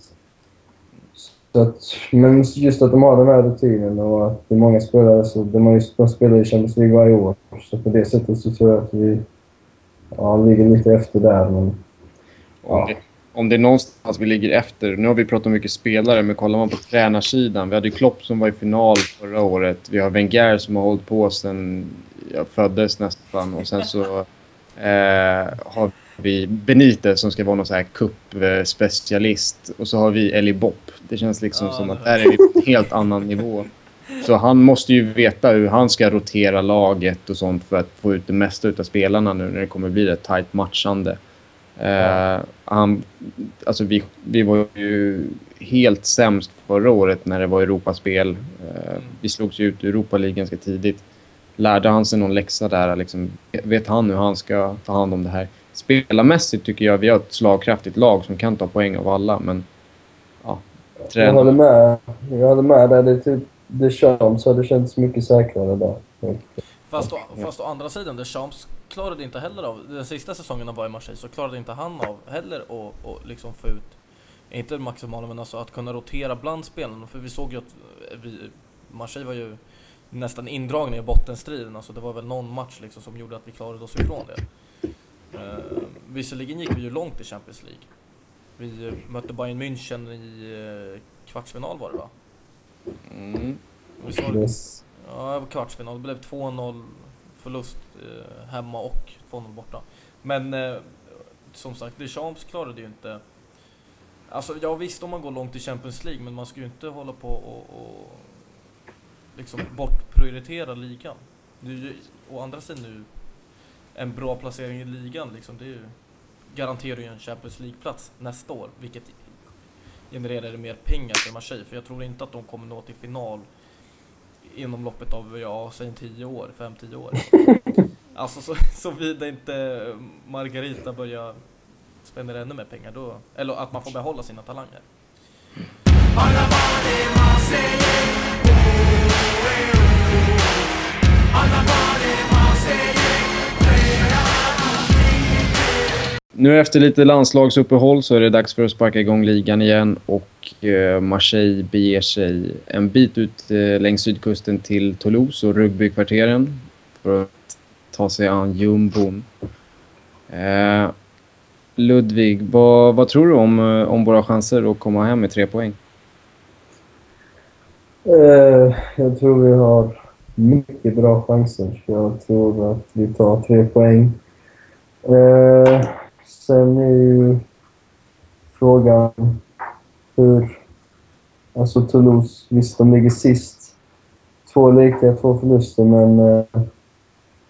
Så att, men just att de har den här rutinen och att det är många spelare, så de, har ju, de spelar i Champions League varje år. Så på det sättet så tror jag att vi Ja, ligger lite efter där, men... Om, Ja. det, om det är någonstans vi ligger efter, nu har vi pratat mycket spelare, men kollar man på tränarsidan. Vi hade ju Klopp som var i final förra året. Vi har Wenger som har hållit på sedan jag föddes nästan. Och sen så eh, har vi Benitez som ska vara någon så här kuppspecialist. Och så har vi Eli Bopp. Det känns liksom Ja, som att där är vi på en helt annan nivå. Så han måste ju veta hur han ska rotera laget och sånt för att få ut det mesta av spelarna nu när det kommer bli ett tajt matchande. Eh, han, alltså vi, vi var ju helt sämst förra året när det var Europaspel. Eh, vi slogs ju ut i Europa League ganska tidigt. Lärde han sig någon läxa där? Liksom, vet han hur han ska ta hand om det här? Spelarmässigt tycker jag vi har ett slagkraftigt lag som kan ta poäng av alla, men ja, Jag håller med. Jag håller med där. Det är typ Deschamps hade känts mycket säkrare där. Fast å, fast å andra sidan, Deschamps klarade inte heller av, den sista säsongen han var i Marseille så klarade inte han av heller att och liksom få ut, inte det maximala men alltså att kunna rotera bland spelarna. För vi såg ju att eh, vi, Marseille var ju nästan indragna i bottenstriden, alltså det var väl någon match liksom som gjorde att vi klarade oss ifrån det. Uh, visserligen gick vi ju långt i Champions League. Vi eh, mötte Bayern München i eh, kvartsfinal var det va? Mm. Vi sa, Yes. Ja, kvartsfinal. Det blev 2-0 förlust eh, hemma och 2-0 borta. Men eh, som sagt, Deschamps klarade ju inte... Alltså ja visst om man går långt i Champions League men man ska ju inte hålla på och, och liksom bortprioritera ligan. Ju å andra sidan nu en bra placering i ligan liksom. Det är ju, garanterar ju en Champions League-plats nästa år vilket genererar mer pengar för Marseille. För jag tror inte att de kommer nå till final inom loppet av, ja, säg en 10 år, 5-10 år. Alltså så, såvida inte Margarita börjar spendera ännu mer pengar då, eller att man får behålla sina talanger. Nu efter lite landslagsuppehåll så är det dags för att sparka igång ligan igen och eh, Marseille beger sig en bit ut eh, längs sydkusten till Toulouse och rugbykvarteren för att ta sig an jumbon. Eh, Ludvig, vad, vad tror du om, eh, om våra chanser att komma hem med tre poäng? Eh, jag tror vi har mycket bra chanser. Jag tror att vi tar tre poäng. Eh, sen är ju frågan hur... Alltså Toulouse, visst de ligger sist. Två lika, två förluster, men eh,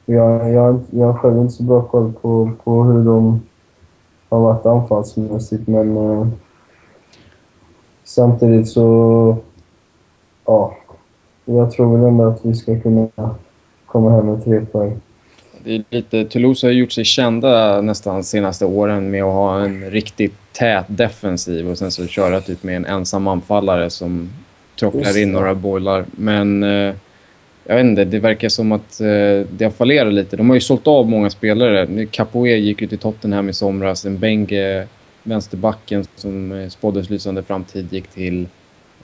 jag, jag, jag har själv inte så bra koll på, på hur de har varit anfallsmässigt, men eh, samtidigt så ja, jag tror väl ändå att vi ska kunna komma hem med tre poäng. Det är lite, Toulouse har gjort sig kända nästan de senaste åren med att ha en riktigt tät defensiv och sen så köra typ med en ensam anfallare som trocklar Just in några bollar. Men eh, jag vet inte, det verkar som att eh, det har fallerat lite. De har ju sålt av många spelare. Nu, Capoe gick ju till Tottenham i somras. En Benge, vänsterbacken som eh, spåddes lysande framtid, gick till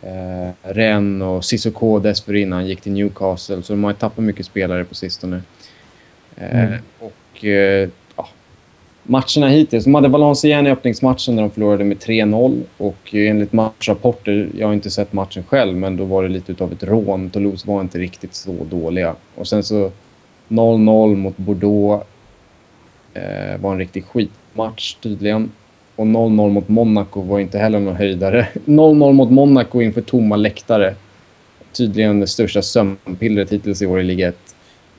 eh, Rennes och Sissoko dessförinnan gick till Newcastle. Så de har ju tappat mycket spelare på sistone. Eh, Mm. Och eh, ja, matcherna hittills. De hade Valencia i öppningsmatchen där de förlorade med 3-0. Och enligt matchrapporter, jag har inte sett matchen själv, men då var det lite utav ett rån. Toulouse var inte riktigt så dåliga. Och sen så 0-0 mot Bordeaux. Eh, var en riktig skitmatch tydligen. Och 0-0 mot Monaco var inte heller någon höjdare. 0-0 mot Monaco inför tomma läktare. Tydligen det största sömnpillret hittills i år i Liga 1.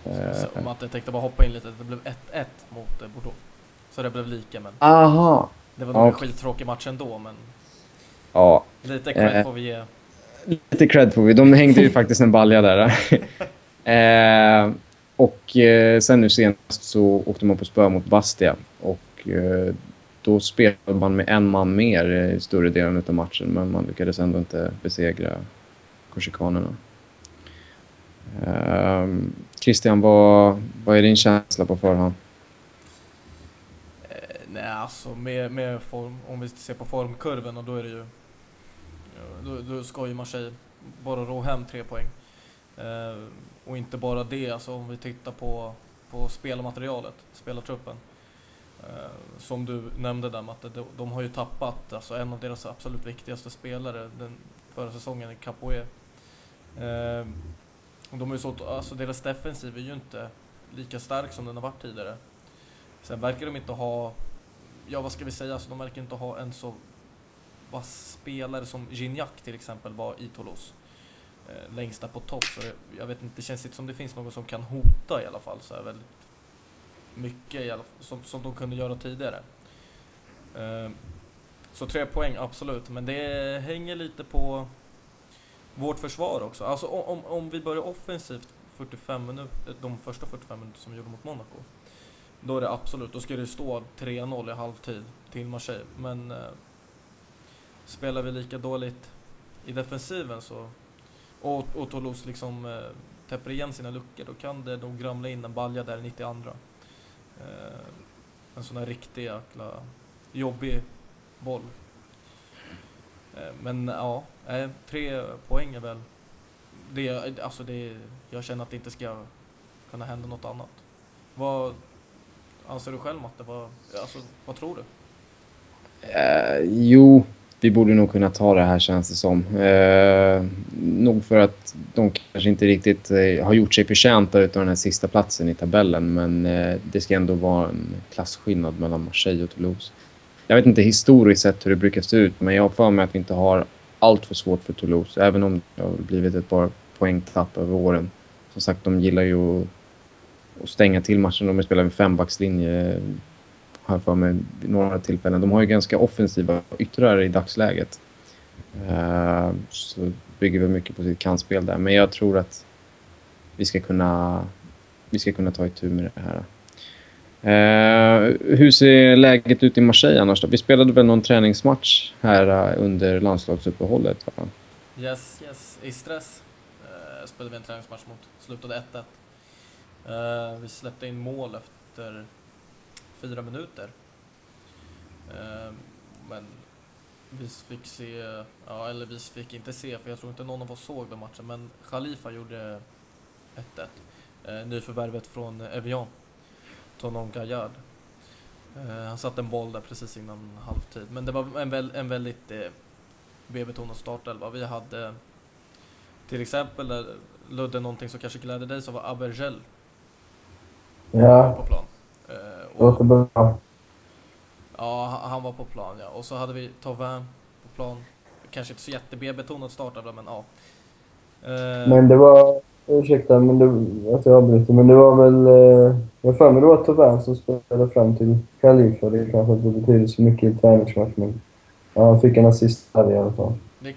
Så Matte, jag tänkte bara hoppa in lite, det blev 1-1 mot eh, Bordeaux. Så det blev lika men aha! det var nog en Okej. skittråkig match ändå men Ja, lite cred Eh. får vi ge. lite cred får vi. De hängde ju faktiskt en balja där. eh, och eh, sen nu senast så åkte man på spö mot Bastia. Och eh, då spelade man med en man mer i större delen av matchen. Men man lyckades ändå inte besegra korsikanerna. Eh, Christian, vad, vad är din känsla på förhand? Eh, nej alltså med, med form, om vi ser på formkurven och då är det ju då, då ska ju Marseille bara ro hem tre poäng. Eh, och inte bara det, alltså om vi tittar på, på spelmaterialet, spelartruppen. Eh, som du nämnde där Matte, de, de har ju tappat alltså, en av deras absolut viktigaste spelare den förra säsongen i Capoe. Eh, de har ju så, alltså deras defensiv är ju inte lika stark som den har varit tidigare. Sen verkar de inte ha, ja vad ska vi säga, alltså, de verkar inte ha en så vass spelare som Gignac till exempel var i Toulouse. Eh, längst där på topp, så det, jag vet inte, det känns inte som det finns någon som kan hota i alla fall så här väldigt mycket i alla, som, som de kunde göra tidigare. Eh, så tre poäng, absolut, men det hänger lite på vårt försvar också. Alltså om, om vi börjar offensivt 45 minuter, eh, de första 45 minuterna som vi gjorde mot Monaco. Då är det absolut, då ska det stå 3-0 i halvtid till Marseille. Men eh, spelar vi lika dåligt i defensiven så och, och Toulouse liksom eh, täpper igen sina luckor då kan det nog gramla in en balja där i 92. Eh, en sån här riktig jäkla jobbig boll. Eh, men ja, eh, tre poäng är väl det, alltså det, jag känner att det inte ska kunna hända något annat. Vad anser du själv Matte? Vad, alltså, vad tror du? Eh, jo, vi borde nog kunna ta det här känns det som. Eh, nog för att de kanske inte riktigt eh, har gjort sig förtjänta av den här sista platsen i tabellen men eh, det ska ändå vara en klasskillnad mellan Marseille och Toulouse. Jag vet inte historiskt sett hur det brukar se ut men jag har för mig att vi inte har allt för svårt för Toulouse även om det har blivit ett par poängtapp över åren. Som sagt, de gillar ju att, stänga till matchen. De spelar med fembackslinje har jag för mig vid några tillfällen. De har ju ganska offensiva yttrar i dagsläget. Eh, så bygger väl mycket på sitt kantspel där. Men jag tror att vi ska kunna, vi ska kunna ta itu med det här. Eh, hur ser läget ut i Marseille annars då? Vi spelade väl någon träningsmatch här uh, under landslagsuppehållet? Va? Yes, yes. I stress uh, spelade vi en träningsmatch mot. Slutade 1-1. Uh, eh, vi släppte in mål efter fyra minuter. Uh, men vi fick se, ja eller vi fick inte se för jag tror inte någon av oss såg den matchen men Khalifa gjorde 1-1. Uh, nyförvärvet från Evian. Tonon Gaillard. Uh, han satte en boll där precis innan halvtid. Men det var en, väl, en väldigt eh, B-betonad startelva. Vi hade till exempel, där Ludde, någonting som kanske gläder dig, så var Abergel Ja, på plan. Eh, det låter bra. Ja, han- han var på plan ja. Och så hade vi Tauvin på plan. Kanske inte så jätte B-betonad startelva, men ja. Eh, Men det var... Ursäkta men det, att jag avbryter, men det var väl... Eh, jag har för mig det var Tauvin som spelade fram till Khalifa. Det kanske inte betyder så mycket i träningsmatch, men... Ja, han fick en assist där i alla fall. det,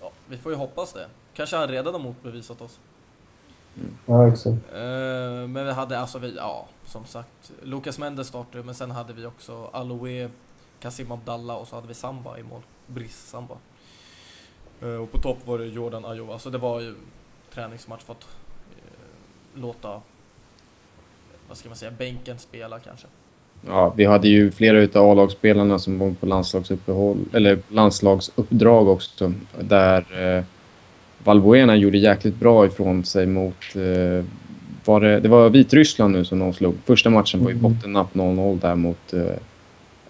ja, vi får ju hoppas det. Kanske han redan har motbevisat oss. Ja, exakt. Eh, men vi hade alltså, vi, ja, som sagt, Lucas Mendes startade men sen hade vi också Aloe, Kasim Abdallah och så hade vi Samba i mål. Brice Samba. Eh, och på topp var det Jordan Ayew. Alltså det var ju träningsmatch för att eh, låta, vad ska man säga, bänken spela kanske. Ja, vi hade ju flera utav A-lagsspelarna som var på landslagsuppehåll, eller landslagsuppdrag också, där eh, Valbuena gjorde jäkligt bra ifrån sig mot... Eh, var det, det var Vitryssland nu som de slog. Första matchen var ju Mm. bottennapp 0-0 där mot... Eh,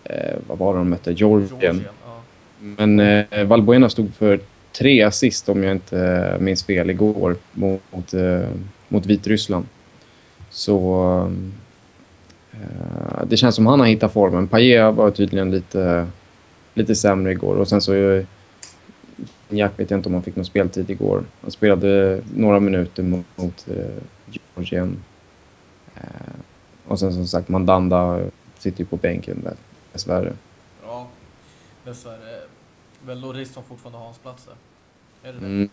eh, vad var det de mötte? Georgien. Georgien, ja. Men eh, Valbuena stod för tre assist om jag inte eh, minns fel igår mot, eh, mot, Vitryssland. Så eh, det känns som han har hittat formen. Payet var tydligen lite, lite sämre igår och sen så Jack vet jag inte om han fick någon speltid igår. Han spelade några minuter mot, mot Georgien. Och sen som sagt Mandanda sitter ju på bänken där, dessvärre. ja, dessvärre. Väl Loris som fortfarande har hans plats där. Är det det? Mm. Mm.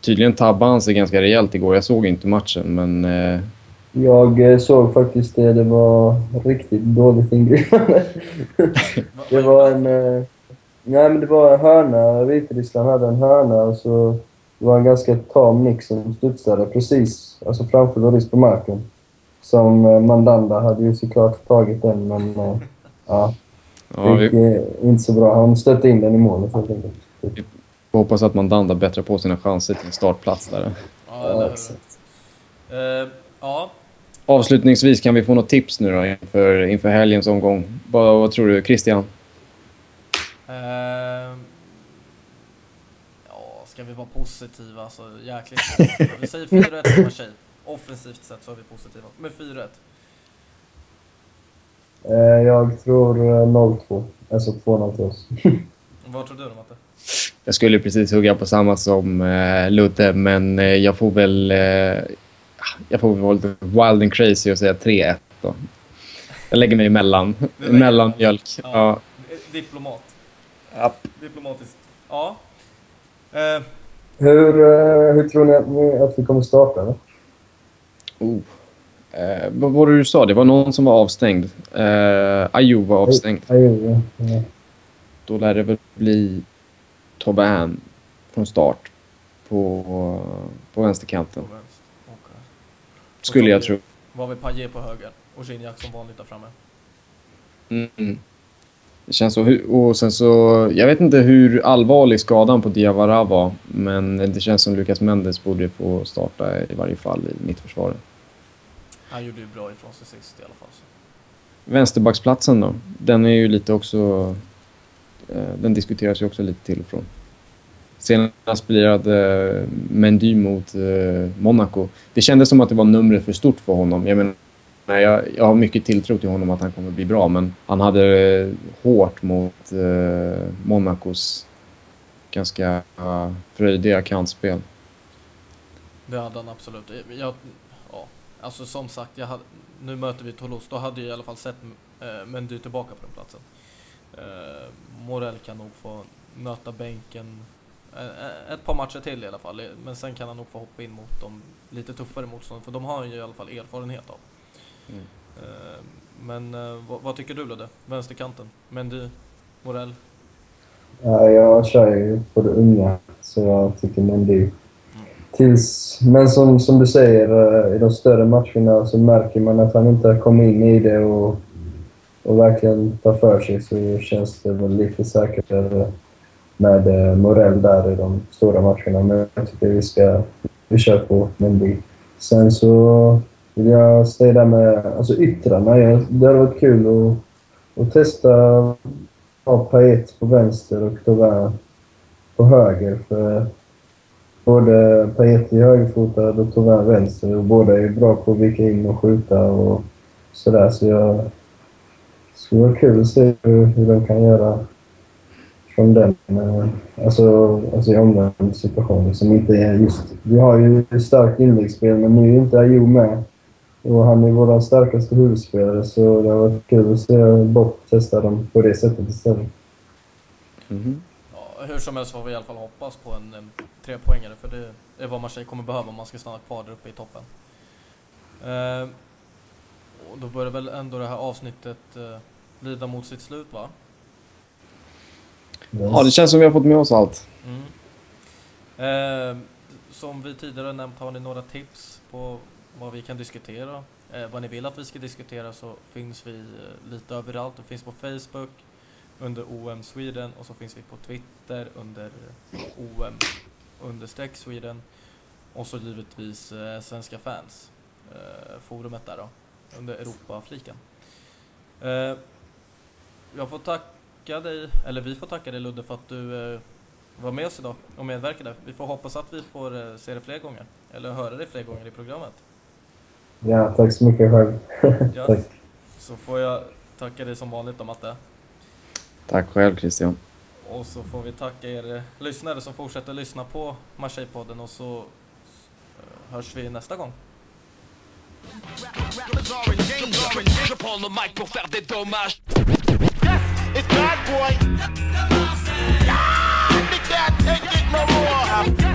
Tydligen tabbade han sig ganska rejält igår. Jag såg inte matchen, men eh, Jag eh, såg faktiskt det. Det var riktigt dåligt ingripande. Det var en... Eh, nej, men det var en hörna. Vitryssland hade en hörna och så... Det var en ganska tam nick som studsade precis alltså framför Loris på marken. Som eh, Mandanda hade ju såklart tagit den, men... Eh, ja, ja, det vi gick eh, inte så bra. Han stötte in den i målet helt enkelt. får hoppas att Mandanda bättrar på sina chanser till en startplats där. Ja. Eh, ja, Avslutningsvis, kan vi få något tips nu då inför, inför helgens omgång? Vad, vad tror du, Christian? Ehm, ja, ska vi vara positiva? Alltså, jäkligt positiva. Vi säger 4-1 till Marseille. Offensivt sett så är vi positiva. Med 4-1. Eh, jag tror eh, 0-2. Alltså 2-0 till oss. Vad tror du då Matte? Jag skulle precis hugga på samma som eh, Ludde, men eh, jag får väl... Eh, jag får väl vara lite wild and crazy och säga 3-1 då. Jag lägger mig emellan. Mellanmjölk. Ja. Ja. Diplomat. Ja. Diplomatiskt. Ja. Eh, Hur, eh, hur tror ni att, ni att vi kommer starta? Då? Oh. Eh, vad var det du sa? Det var någon som var avstängd. Eh, Ayew var avstängd. Jo, ja. Då lär det väl bli Tobin från start på, på vänsterkanten. på vänster. Okej. Skulle jag tro. Var vi Paille på höger och Gignac som vanligt där framme. Mm. Det känns så. Och sen så, jag vet inte hur allvarlig skadan på Diawara var, men det känns som Lucas Mendes borde få starta i varje fall i mittförsvaret. Han gjorde ju bra ifrån sig sist i alla fall. Så. Vänsterbacksplatsen då? Den är ju lite också... Eh, den diskuteras ju också lite till och från. Senast spelade Mendy mot eh, Monaco. Det kändes som att det var numret för stort för honom. Jag, menar, jag, jag har mycket tilltro till honom att han kommer bli bra, men han hade eh, hårt mot eh, Monacos ganska fröjdiga kantspel. Det hade han absolut. Jag, ja, alltså som sagt, jag hade, nu möter vi Toulouse. Då hade jag i alla fall sett eh, Mendy tillbaka på den platsen. Eh, Morell kan nog få nöta bänken eh, ett par matcher till i alla fall. Men sen kan han nog få hoppa in mot de lite tuffare motståndarna. För de har han ju i alla fall erfarenhet av. Mm. Eh, men eh, vad, vad tycker du Ludde? Vänsterkanten? Mendy? Morell? Ja, jag kör ju på det unga, så jag tycker Mendy. Tills, men som, som du säger, eh, i de större matcherna så märker man att han inte har kommit in i det och, och verkligen tar för sig så känns det väl lite säkrare med eh, Morell där i de stora matcherna. Men jag tycker vi ska vi kör på Mendy. Sen så vill jag säga där med alltså yttrarna. Jag, det hade varit kul att, att testa ha Payet på vänster och Thauvin på höger. För både Payet högerfotad och Thauvin vänster och båda är bra på att vika in och skjuta och sådär. Så jag det skulle vara kul att se hur, hur de kan göra från den, eh, alltså, alltså i omvänd situation som inte är just... Vi har ju ett starkt inläggsspel men nu är inte Ayo med. Och han är vår starkaste huvudspelare så det har varit kul att se Bob testa dem på det sättet istället. Mhm. Hur som helst får vi i alla fall hoppas på en, en trepoängare för det är vad Marseille kommer behöva om man ska stanna kvar där uppe i toppen. Eh, och då börjar väl ändå det här avsnittet eh, lida mot sitt slut va? Ja, det känns som vi har fått med oss allt. Mm. Eh, som vi tidigare nämnt, har ni några tips på vad vi kan diskutera? Eh, vad ni vill att vi ska diskutera så finns vi eh, lite överallt. Vi finns på Facebook under OM Sweden och så finns vi på Twitter under OM understreck Sweden och så givetvis eh, Svenska fans, eh, forumet där då, under Europa-fliken. Eh, jag får tacka dig, eller vi får tacka dig Ludde för att du eh, var med oss idag och medverkade. Vi får hoppas att vi får eh, se dig fler gånger, eller höra dig fler gånger i programmet. Ja, tack så mycket själv. Ja, Tack. så får jag tacka dig som vanligt då Matte. Tack själv, Christian. Och så får vi tacka er eh, lyssnare som fortsätter lyssna på Marseille-podden och så eh, hörs vi nästa gång. It's bad boy. Ah, nigga, take